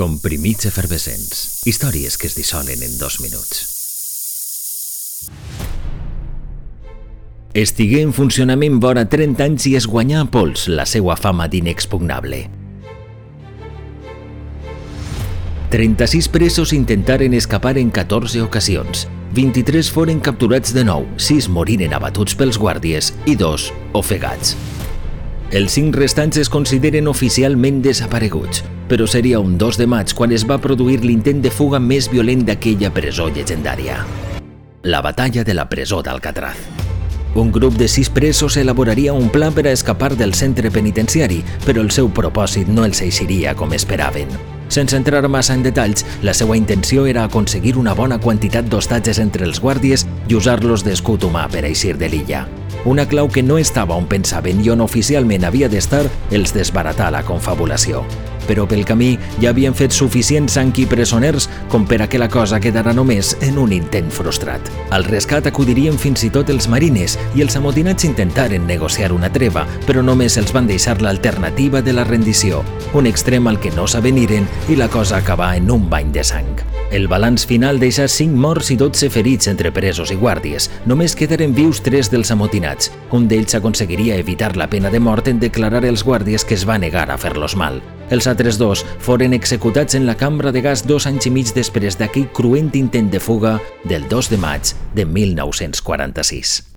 Comprimits efervescents. Històries que es dissolen en dos minuts. Estigué en funcionament vora 30 anys i es guanyà a pols la seva fama d'inexpugnable. 36 presos intentaren escapar en 14 ocasions. 23 foren capturats de nou, 6 moriren abatuts pels guàrdies i 2 ofegats. Els cinc restants es consideren oficialment desapareguts, però seria un 2 de maig quan es va produir l'intent de fuga més violent d'aquella presó llegendària. La batalla de la presó d'Alcatraz. Un grup de sis presos elaboraria un pla per a escapar del centre penitenciari, però el seu propòsit no els eixiria com esperaven. Sense entrar massa en detalls, la seva intenció era aconseguir una bona quantitat d'hostatges entre els guàrdies i usar-los d'escut humà per eixir de l'illa. Una clau que no estava on pensaven i on oficialment havia d'estar els desbaratar la confabulació. Però pel camí ja havien fet suficients sang i presoners com per a que la cosa quedara només en un intent frustrat. Al rescat acudirien fins i tot els marines i els amotinats intentaren negociar una treva, però només els van deixar l'alternativa de la rendició, un extrem al que no s'aveniren i la cosa acabà en un bany de sang. El balanç final deixa 5 morts i 12 ferits entre presos i guàrdies. Només quedaren vius 3 dels amotinats. Un d'ells aconseguiria evitar la pena de mort en declarar els guàrdies que es va negar a fer-los mal. Els altres dos foren executats en la cambra de gas dos anys i mig després d'aquell cruent intent de fuga del 2 de maig de 1946.